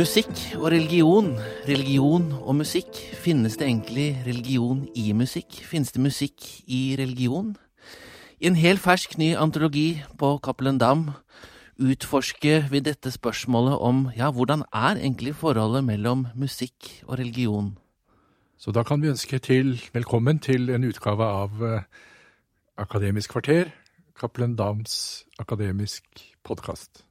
Musikk og religion. Religion og musikk. Finnes det egentlig religion i musikk? Finnes det musikk i religion? I en helt fersk ny antologi på Cappelen Dam utforsker vi dette spørsmålet om ja, hvordan er egentlig forholdet mellom musikk og religion? Så da kan vi ønske til velkommen til en utgave av eh, Akademisk kvarter, Cappelen Dams akademisk podkast.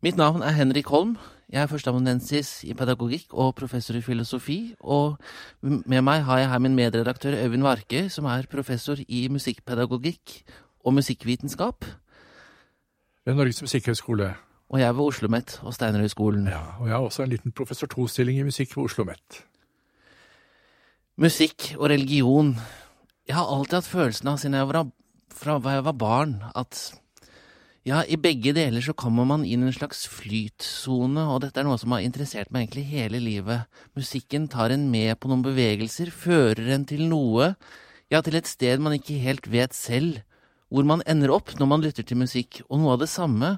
Mitt navn er Henrik Holm. Jeg er førsteamanuensis i pedagogikk og professor i filosofi. Og med meg har jeg her min medredaktør Øyvind Varke, som er professor i musikkpedagogikk og musikkvitenskap. Ved Norges musikkhøgskole. Og jeg ved Oslo OsloMet og Steinerhøgskolen. Ja, og jeg har også en liten professor to-stilling i musikk ved Oslo OsloMet. Musikk og religion. Jeg har alltid hatt følelsen av, siden jeg var, fra jeg var barn, at ja, i begge deler så kommer man inn i en slags flytsone, og dette er noe som har interessert meg egentlig hele livet. Musikken tar en med på noen bevegelser, fører en til noe, ja, til et sted man ikke helt vet selv hvor man ender opp når man lytter til musikk, og noe av det samme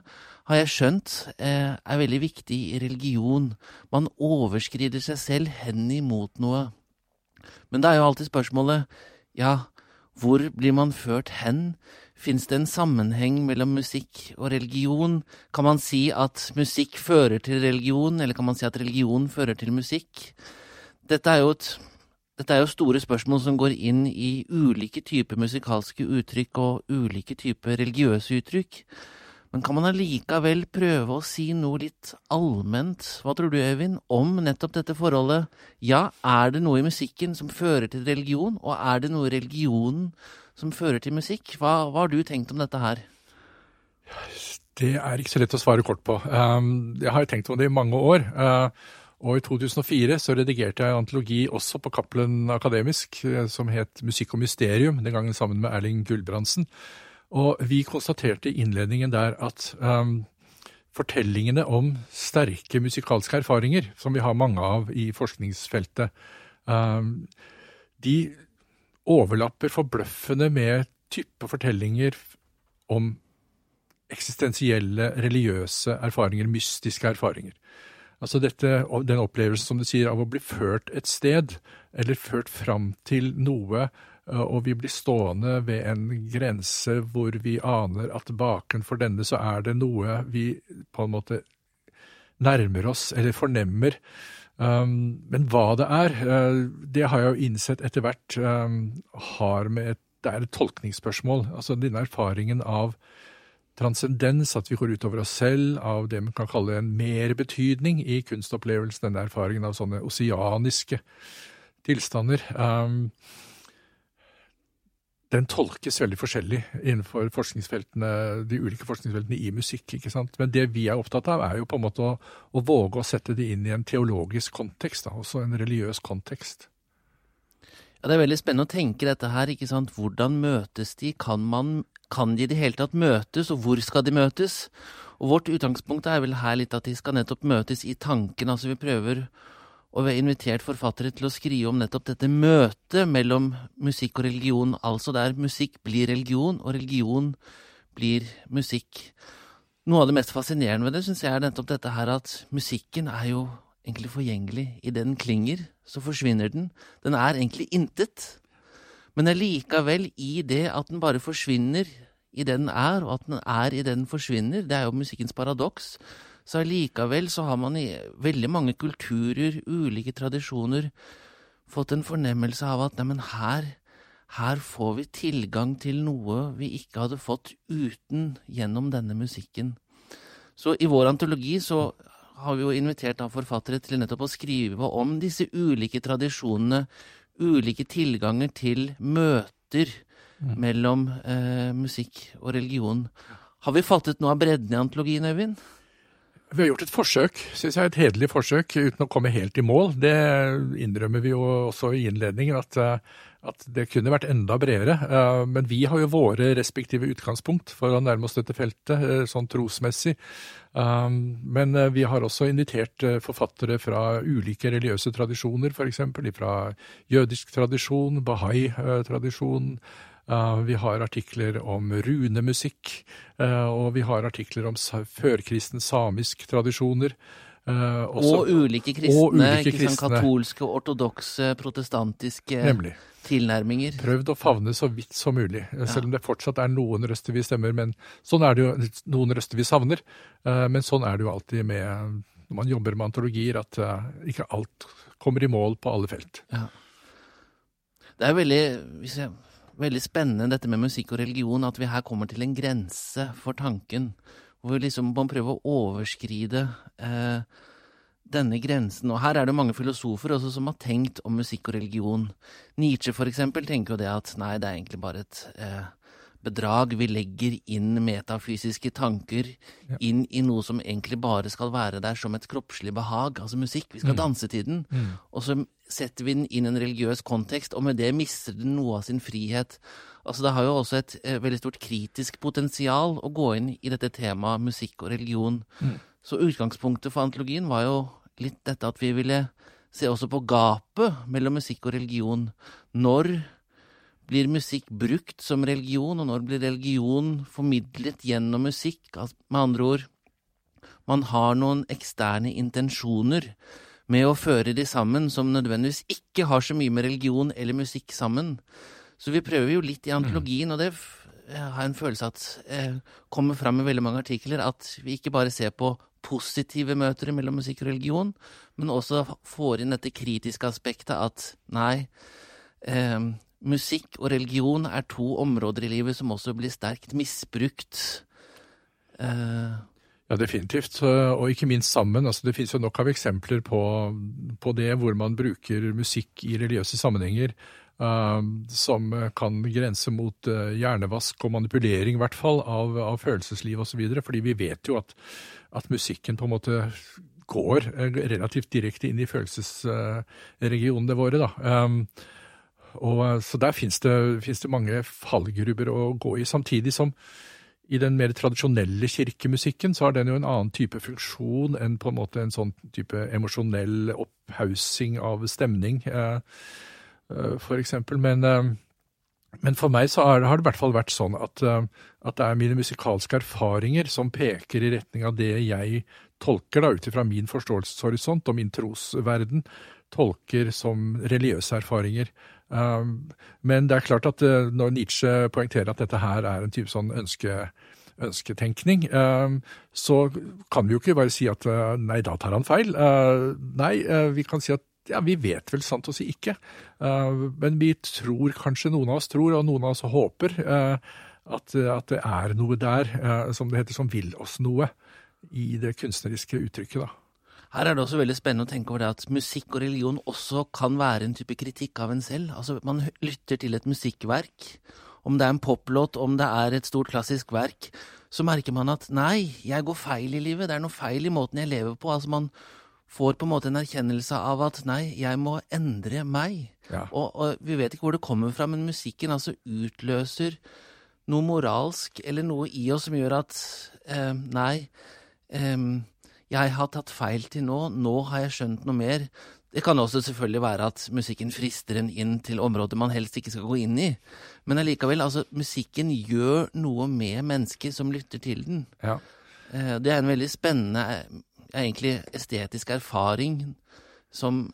har jeg skjønt eh, er veldig viktig i religion. Man overskrider seg selv hen imot noe. Men det er jo alltid spørsmålet, ja, hvor blir man ført hen? Fins det en sammenheng mellom musikk og religion? Kan man si at musikk fører til religion, eller kan man si at religion fører til musikk? Dette er jo, et, dette er jo store spørsmål som går inn i ulike typer musikalske uttrykk og ulike typer religiøse uttrykk. Men kan man allikevel prøve å si noe litt allment, hva tror du Øyvind, om nettopp dette forholdet? Ja, er det noe i musikken som fører til religion, og er det noe i religionen som fører til musikk. Hva, hva, har du tenkt om dette her? Det er ikke så lett å svare kort på. Um, jeg har tenkt om det i mange år. Uh, og i 2004 så redigerte jeg antologi også på Cappelen Akademisk uh, som het Musikk og mysterium, den gangen sammen med Erling Gulbrandsen. Og vi konstaterte i innledningen der at um, fortellingene om sterke musikalske erfaringer, som vi har mange av i forskningsfeltet, um, de overlapper forbløffende med type fortellinger om eksistensielle, religiøse erfaringer, mystiske erfaringer. Altså dette, den opplevelsen, som du sier, av å bli ført et sted, eller ført fram til noe, og vi blir stående ved en grense hvor vi aner at bakenfor denne så er det noe vi på en måte nærmer oss, eller fornemmer, men hva det er, uh, det har jeg jo innsett etter hvert um, har med et, det er et tolkningsspørsmål. Altså denne erfaringen av transcendens, at vi går utover oss selv, av det man kan kalle en merbetydning i kunstopplevelsen, denne erfaringen av sånne oseaniske tilstander. Um, den tolkes veldig forskjellig innenfor forskningsfeltene, de ulike forskningsfeltene i musikk. ikke sant? Men det vi er opptatt av, er jo på en måte å, å våge å sette det inn i en teologisk kontekst, da, også en religiøs kontekst. Ja, Det er veldig spennende å tenke dette her. ikke sant? Hvordan møtes de? Kan, man, kan de i det hele tatt møtes, og hvor skal de møtes? Og Vårt utgangspunkt er vel her litt at de skal nettopp møtes i tanken. altså Vi prøver og vi har invitert forfattere til å skrive om nettopp dette møtet mellom musikk og religion, altså der musikk blir religion, og religion blir musikk. Noe av det mest fascinerende ved det syns jeg er nettopp dette her at musikken er jo egentlig forgjengelig. Idet den klinger, så forsvinner den. Den er egentlig intet. Men allikevel, i det at den bare forsvinner i det den er, og at den er i det den forsvinner, det er jo musikkens paradoks, så allikevel så har man i veldig mange kulturer, ulike tradisjoner, fått en fornemmelse av at neimen her, her får vi tilgang til noe vi ikke hadde fått uten gjennom denne musikken. Så i vår antologi så har vi jo invitert av forfattere til nettopp å skrive om disse ulike tradisjonene, ulike tilganger til møter mm. mellom eh, musikk og religion. Har vi fattet noe av bredden i antologien, Øyvind? Vi har gjort et forsøk, syns jeg, et hederlig forsøk, uten å komme helt i mål. Det innrømmer vi jo også i innledningen, at, eh, at det kunne vært enda bredere. Eh, men vi har jo våre respektive utgangspunkt for å nærme oss dette feltet, eh, sånn trosmessig. Men vi har også invitert forfattere fra ulike religiøse tradisjoner, f.eks. fra jødisk tradisjon, bahai-tradisjon, vi har artikler om runemusikk, eh, og vi har artikler om førkristen samisk tradisjoner. Uh, også, og ulike kristne, og ulike kristne. Sånn katolske, ortodokse, protestantiske Nemlig. tilnærminger. Prøvd å favne så vidt som mulig, ja. selv om det fortsatt er noen røster vi stemmer. Men sånn er det jo, noen røster vi savner. Men sånn er det jo alltid med når man jobber med antologier, at ikke alt kommer i mål på alle felt. Ja. Det er veldig, hvis jeg, veldig spennende dette med musikk og religion, at vi her kommer til en grense for tanken hvor liksom man prøver å overskride eh, denne grensen. Og her er det mange filosofer også som har tenkt om musikk og religion. Nietzsche for eksempel tenker jo det at nei, det er egentlig bare et eh, bedrag. Vi legger inn metafysiske tanker ja. inn i noe som egentlig bare skal være der som et kroppslig behag, altså musikk. Vi skal mm. danse til den. Mm. Og så setter vi den inn i en religiøs kontekst, og med det mister den noe av sin frihet. Altså Det har jo også et eh, veldig stort kritisk potensial å gå inn i dette temaet musikk og religion. Mm. Så utgangspunktet for antologien var jo litt dette at vi ville se også på gapet mellom musikk og religion. Når blir musikk brukt som religion, og når blir religion formidlet gjennom musikk? Med andre ord, man har noen eksterne intensjoner med å føre de sammen som nødvendigvis ikke har så mye med religion eller musikk sammen. Så vi prøver jo litt i antologien, og det har jeg en følelse at eh, kommer fram i veldig mange artikler, at vi ikke bare ser på positive møter mellom musikk og religion, men også får inn dette kritiske aspektet at nei, eh, musikk og religion er to områder i livet som også blir sterkt misbrukt. Uh... ja, definitivt. Og ikke minst sammen. Altså, det finnes jo nok av eksempler på, på det hvor man bruker musikk i religiøse sammenhenger Uh, som kan grense mot uh, hjernevask og manipulering, i hvert fall, av, av følelsesliv osv. Fordi vi vet jo at, at, musikken på en måte går relativt direkte inn i følelsesregionene våre. da. Um, og, så der fins det, det, mange fallgruber å gå i. Samtidig som i den mer tradisjonelle kirkemusikken så har den jo en annen type funksjon enn på en måte en sånn type emosjonell opphaussing av stemning. for eksempel. Men, eh, men for meg så har, det i hvert fall vært sånn at, eh, at, det er mine musikalske erfaringer som peker i retning av det jeg tolker, da, ut ifra min forståelseshorisont og min trosverden, tolker som religiøse erfaringer. Men det er klart at når Nietzsche poengterer at dette her er en type sånn ønske ønsketenkning, så kan vi jo ikke bare si at nei, da tar han feil. Nei, vi kan si at ja, vi vet vel sant å si ikke. Men vi tror kanskje, noen av oss tror, og noen av oss håper, at, at, det er noe der, som det heter, som vil oss noe i det kunstneriske uttrykket, da. Her er det også veldig spennende å tenke over det at musikk og religion også kan være en type kritikk av en selv. Altså, man lytter til et musikkverk. Om det er en poplåt, om det er et stort klassisk verk, så merker man at nei, jeg går feil i livet. Det er noe feil i måten jeg lever på. Altså, man får på en måte en erkjennelse av at nei, jeg må endre meg. Ja. Og, og, vi vet ikke hvor det kommer fra, men musikken altså utløser noe moralsk eller noe i oss som gjør at eh, nei, eh, jeg har tatt feil til nå, nå har jeg skjønt noe mer. Det kan også selvfølgelig være at musikken frister en inn til områder man helst ikke skal gå inn i. Men allikevel, altså, musikken gjør noe med mennesker som lytter til den. Ja. Eh, det er en veldig spennende egentlig estetisk erfaring som,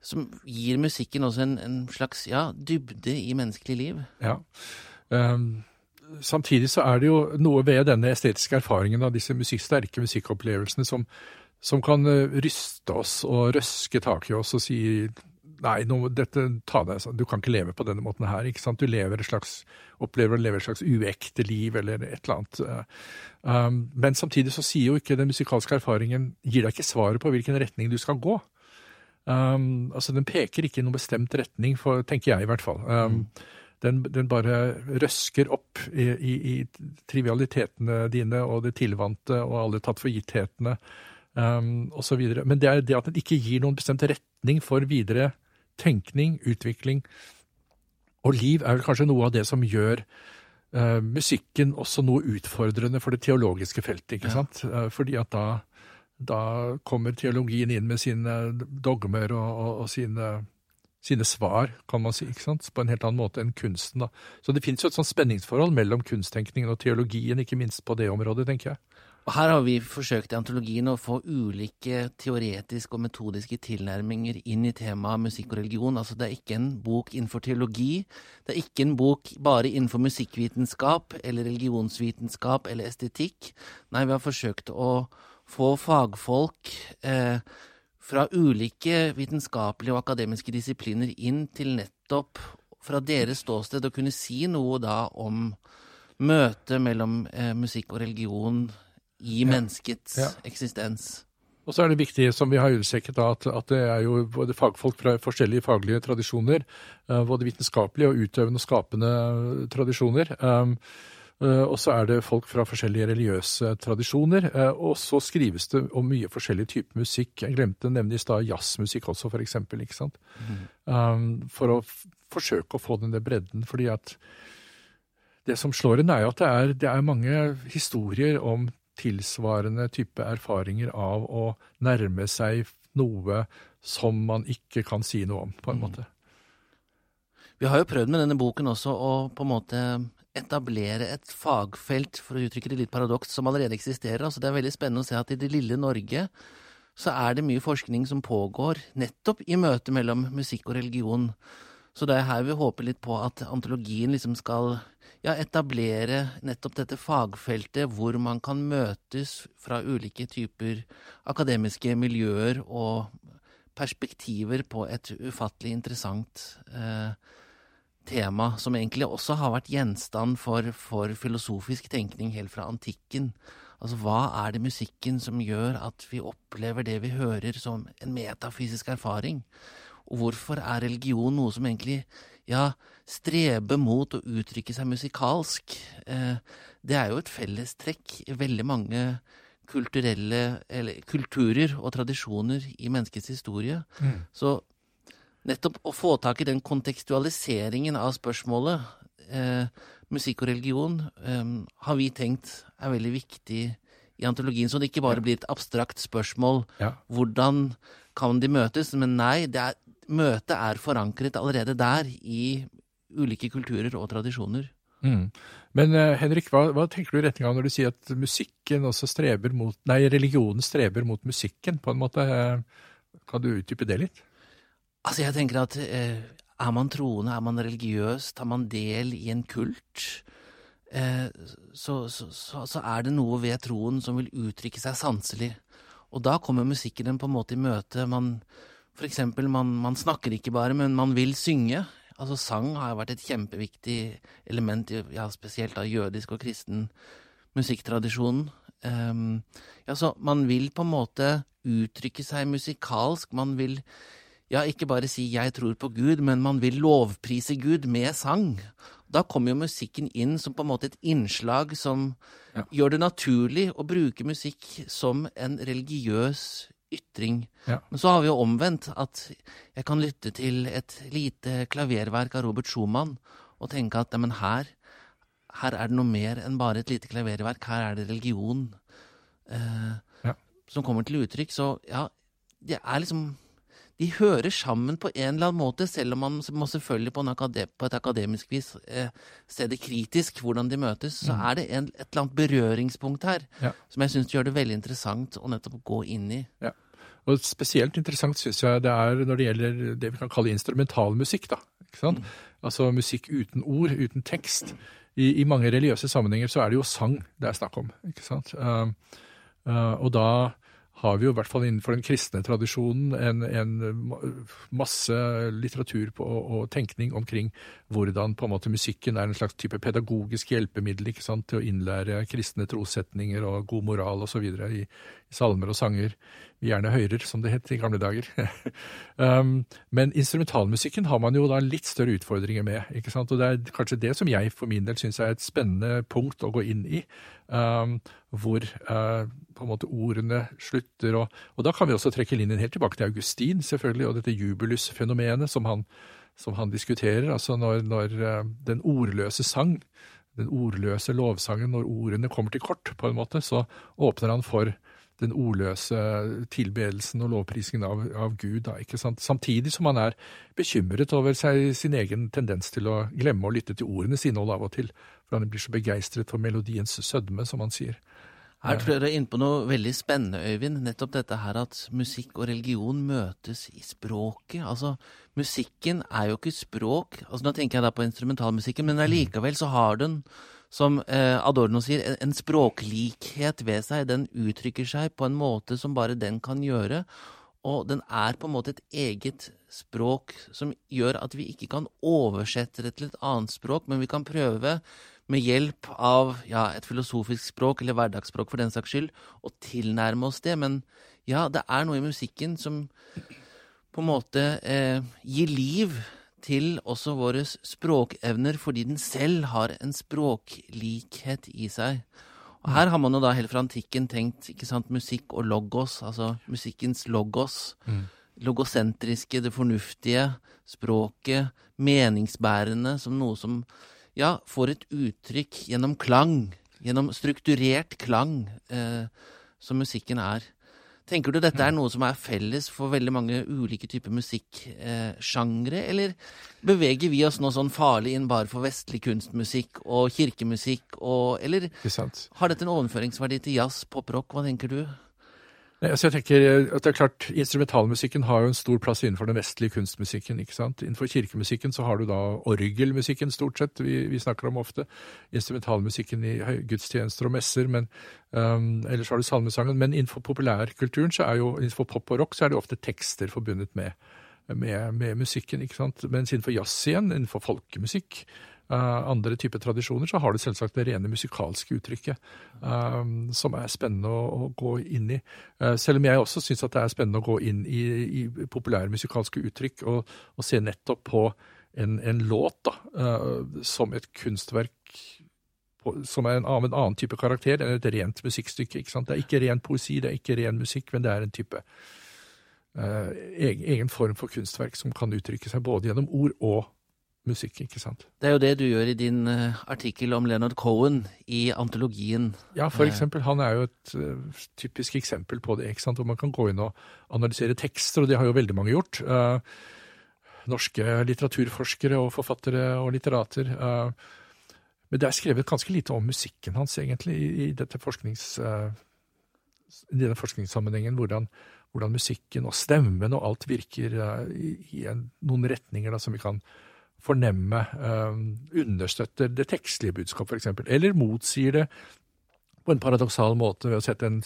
som gir musikken også en, en, slags ja, dybde i menneskelig liv. Ja. Um, samtidig så er det jo noe ved denne estetiske erfaringen av disse musikk, sterke musikkopplevelsene som, som kan uh, ryste oss og røske tak i oss og si Nei, nå, dette, ta deg, du kan ikke leve på denne måten her. ikke sant? Du lever et slags, opplever å leve et slags uekte liv eller et eller annet. Um, men samtidig så sier jo ikke den musikalske erfaringen gir deg ikke svaret på hvilken retning du skal gå. Um, altså Den peker ikke i noen bestemt retning, for, tenker jeg i hvert fall. Um, mm. Den, den, bare røsker opp i, i, i, trivialitetene dine og det tilvante og alle tatt for gitthetene um, osv. Men det er det at den ikke gir noen bestemt retning for videre tenkning, utvikling og liv er vel kanskje noe av det som gjør uh, musikken også noe utfordrende for det teologiske feltet. ikke ja. sant? Uh, fordi at da, da, kommer teologien inn med sine dogmer og, og, og sine, sine, svar, kan man si, på en helt annen måte enn kunsten. da. Så det finnes jo et sånt spenningsforhold mellom kunsttenkningen og teologien, ikke minst på det området, tenker jeg. Og Her har vi forsøkt i antologien å få ulike teoretiske og metodiske tilnærminger inn i temaet musikk og religion. Altså Det er ikke en bok innenfor teologi. Det er ikke en bok bare innenfor musikkvitenskap eller religionsvitenskap eller estetikk. Nei, vi har forsøkt å få fagfolk eh, fra ulike vitenskapelige og akademiske disipliner inn til nettopp fra deres ståsted å kunne si noe da om møtet mellom eh, musikk og religion i ja. menneskets ja. eksistens. Og så er det viktig, som vi har understreket, at, at, det er jo både fagfolk fra forskjellige faglige tradisjoner, uh, både vitenskapelige og utøvende og skapende tradisjoner. Um, og så er det folk fra forskjellige religiøse tradisjoner. Uh, og så skrives det om mye forskjellig type musikk. Jeg glemte å nevne i stad jazzmusikk også, for eksempel. Ikke sant? Mm. For å forsøke å få den der bredden. fordi at det som slår en, er jo at det er, det er mange historier om tilsvarende type erfaringer av å nærme seg noe som man ikke kan si noe om, på en mm. måte. Vi har jo prøvd med denne boken også å på en måte etablere et fagfelt, for å uttrykke det litt paradoks, som allerede eksisterer. Altså Det er veldig spennende å se at i det lille Norge så er det mye forskning som pågår nettopp i møtet mellom musikk og religion. Så det er her vi håper litt på at antologien liksom skal ja, etablere nettopp dette fagfeltet hvor man kan møtes fra ulike typer akademiske miljøer og perspektiver på et ufattelig interessant eh, tema, som egentlig også har vært gjenstand for, for filosofisk tenkning helt fra antikken. Altså, hva er det musikken som gjør at vi opplever det vi hører som en metafysisk erfaring? Og hvorfor er religion noe som egentlig ja, streber mot å uttrykke seg musikalsk? Eh, det er jo et fellestrekk i veldig mange kulturelle eller, kulturer og tradisjoner i menneskets historie. Mm. Så nettopp å få tak i den kontekstualiseringen av spørsmålet, eh, musikk og religion, eh, har vi tenkt er veldig viktig i antologien, så det ikke bare blir et abstrakt spørsmål. Ja. Hvordan kan de møtes? Men nei, det er møtet er forankret allerede der, i ulike kulturer og tradisjoner. Mm. Men uh, Henrik, hva, hva, tenker du i retning av når du sier at musikken også streber mot Nei, religionen streber mot musikken, på en måte. Uh, kan du utdype det litt? Altså, jeg tenker at eh, er man troende, er man religiøs, tar man del i en kult, så, så, så, så, er det noe ved troen som vil uttrykke seg sanselig. Og da kommer musikken på en måte i møte. Man for eksempel, man, man, snakker ikke bare, men man vil synge. Altså Sang har vært et kjempeviktig element, ja, spesielt av jødisk og kristen musikktradisjon. Um, ja, så man vil på en måte uttrykke seg musikalsk. Man vil ja, ikke bare si 'jeg tror på Gud', men man vil lovprise Gud med sang. Da kommer jo musikken inn som på en måte et innslag som ja. gjør det naturlig å bruke musikk som en religiøs ytring. Ja. Men så har vi jo omvendt, at jeg kan lytte til et lite klaververk av Robert Schumann og tenke at neimen, her, her er det noe mer enn bare et lite klaververk. Her er det religion eh, ja. som kommer til uttrykk. Så ja, det er liksom de hører sammen på en eller annen måte, selv om man må selvfølgelig på, på et akademisk vis eh, se det kritisk, hvordan de møtes. Så mm. er det en, et eller annet berøringspunkt her ja. som jeg syns gjør det veldig interessant å nettopp gå inn i. Ja. Og Spesielt interessant syns jeg det er når det gjelder det vi kan kalle instrumentalmusikk. da, ikke sant? Mm. Altså musikk uten ord, uten tekst. I, I, mange religiøse sammenhenger så er det jo sang det er snakk om. ikke sant? Uh, uh, og da har vi jo i hvert fall innenfor den kristne tradisjonen en, en masse litteratur på, og tenkning omkring hvordan på en måte musikken er en slags type pedagogisk hjelpemiddel ikke sant, til å innlære kristne trossetninger og god moral osv. I, i salmer og sanger gjerne hører, som det het i gamle dager. um, men instrumentalmusikken har man jo da litt større utfordringer med. ikke sant? Og det er kanskje det som jeg for min del syns er et spennende punkt å gå inn i. Um, hvor uh, på en måte ordene slutter. Og, og, da kan vi også trekke linjen helt tilbake til Augustin, selvfølgelig, og dette jubilusfenomenet som som han diskuterer. Altså når, når uh, den ordløse sang, den ordløse lovsangen, når ordene kommer til kort, på en måte, så åpner han for den ordløse tilbedelsen og lovprisingen av, av Gud. Da? Samtidig som han er bekymret over seg, sin egen tendens til å glemme å lytte til ordenes innhold av og til, for han blir så begeistret for melodiens sødme, som han sier. Her tror jeg du er inne på noe veldig spennende, Øyvind. Nettopp dette her at musikk og religion møtes i språket. Altså, musikken er jo ikke språk. Altså, Nå tenker jeg da på instrumentalmusikken, men allikevel så har den, som eh, Adorno sier, en, språklikhet ved seg. Den uttrykker seg på en måte som bare den kan gjøre. Og den er på en måte et eget språk som gjør at vi ikke kan oversette det til et annet språk, men vi kan prøve med hjelp av ja, et filosofisk språk, eller hverdagsspråk for den saks skyld, å tilnærme oss det. Men ja, det er noe i musikken som på en måte eh, gir liv til også våre språkevner, fordi den selv har en språklikhet i seg. Og her har man jo da helt fra antikken tenkt ikke sant, musikk og logos, altså musikkens logos. Mm. Logosentriske, det fornuftige, språket, meningsbærende, som noe som ja, får et uttrykk gjennom klang. Gjennom strukturert klang, eh, som musikken er. Tenker du dette er noe som er felles for veldig mange ulike typer musikksjangre, eh, eller beveger vi oss nå sånn farlig inn bare for vestlig kunstmusikk og kirkemusikk, og, eller har dette en overføringsverdi til jazz, poprock, hva tenker du? Altså jeg tenker at det er klart, Instrumentalmusikken har jo en stor plass innenfor den vestlige kunstmusikken. ikke sant? Innenfor kirkemusikken så har du da orgelmusikken, stort sett, vi, vi snakker om ofte. Instrumentalmusikken i gudstjenester og messer, men um, ellers har du salmesangen. Men innenfor populærkulturen, så er jo, innenfor pop og rock, så er det ofte tekster forbundet med, med, med musikken. ikke sant? Mens innenfor jazz igjen, innenfor folkemusikk, andre typer tradisjoner, så har du selvsagt det rene musikalske uttrykket, um, som er spennende å, gå inn i. Uh, selv om jeg også syns det er spennende å gå inn i, i populære musikalske uttrykk og, og, se nettopp på en, en låt da, som et kunstverk som er en, annen, en annen type karakter enn et rent musikkstykke. ikke sant? Det er ikke ren poesi, det er ikke ren musikk, men det er en type egen, egen, form for kunstverk som kan uttrykke seg både gjennom ord og musikk, ikke sant. Det er jo det du gjør i din uh, artikkel om Leonard Cohen i antologien. Ja, for eksempel. Han er jo et uh, typisk eksempel på det, ikke sant, hvor man kan gå inn og analysere tekster, og det har jo veldig mange gjort. Norske litteraturforskere og forfattere og litterater. men det er skrevet ganske lite om musikken hans, egentlig, i, dette forsknings, i denne forskningssammenhengen. Hvordan, hvordan, musikken og stemmen og alt virker i, i en, noen retninger da, som vi kan fornemme uh, understøtter det tekstlige budskap, f.eks., eller motsier det på en paradoksal måte ved å sette en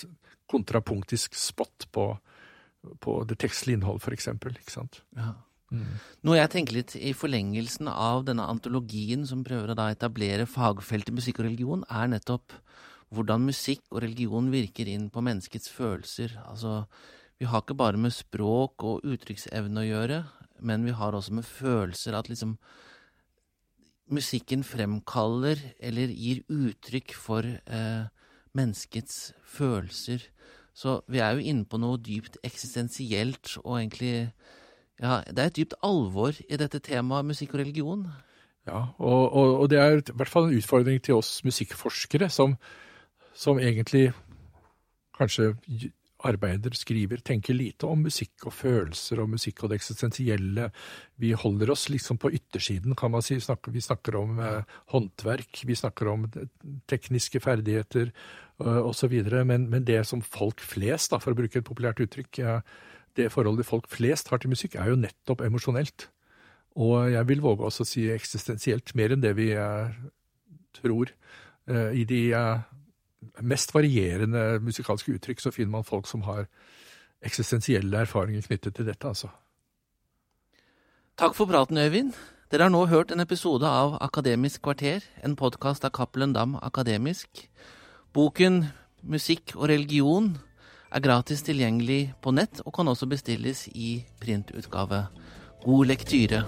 kontrapunktisk spot på, på det tekstlige innhold, f.eks. Ikke sant? Ja. Mm. Noe jeg tenker litt i forlengelsen av denne antologien som prøver å etablere fagfeltet musikk og religion, er nettopp hvordan musikk og religion virker inn på menneskets følelser. Altså, vi har ikke bare med språk og uttrykksevne å gjøre, men vi har også med følelser at liksom musikken fremkaller eller gir uttrykk for eh, menneskets følelser. Så vi er jo inne på noe dypt eksistensielt, og egentlig Ja, det er et dypt alvor i dette temaet musikk og religion. Ja, og, og, og det er i hvert fall en utfordring til oss musikkforskere, som, som egentlig kanskje arbeider, skriver, tenker lite om musikk og følelser og musikk og det eksistensielle. Vi holder oss liksom på yttersiden, kan man si. Vi snakker, vi snakker om eh, håndverk, vi snakker om tekniske ferdigheter og osv. Men, men det som folk flest, da, for å bruke et populært uttrykk, ja, det forholdet folk flest har til musikk, er jo nettopp emosjonelt. Og jeg vil våge også å si eksistensielt, mer enn det vi eh, tror. Uh, I de mest varierende musikalske uttrykk så finner man folk som har eksistensielle erfaringer knyttet til dette, altså. Takk for praten, Øyvind. Dere har nå hørt en episode av Akademisk kvarter, en podkast av Cappelen Dam Akademisk. Boken Musikk og religion er gratis tilgjengelig på nett og kan også bestilles i printutgave. God lektyre.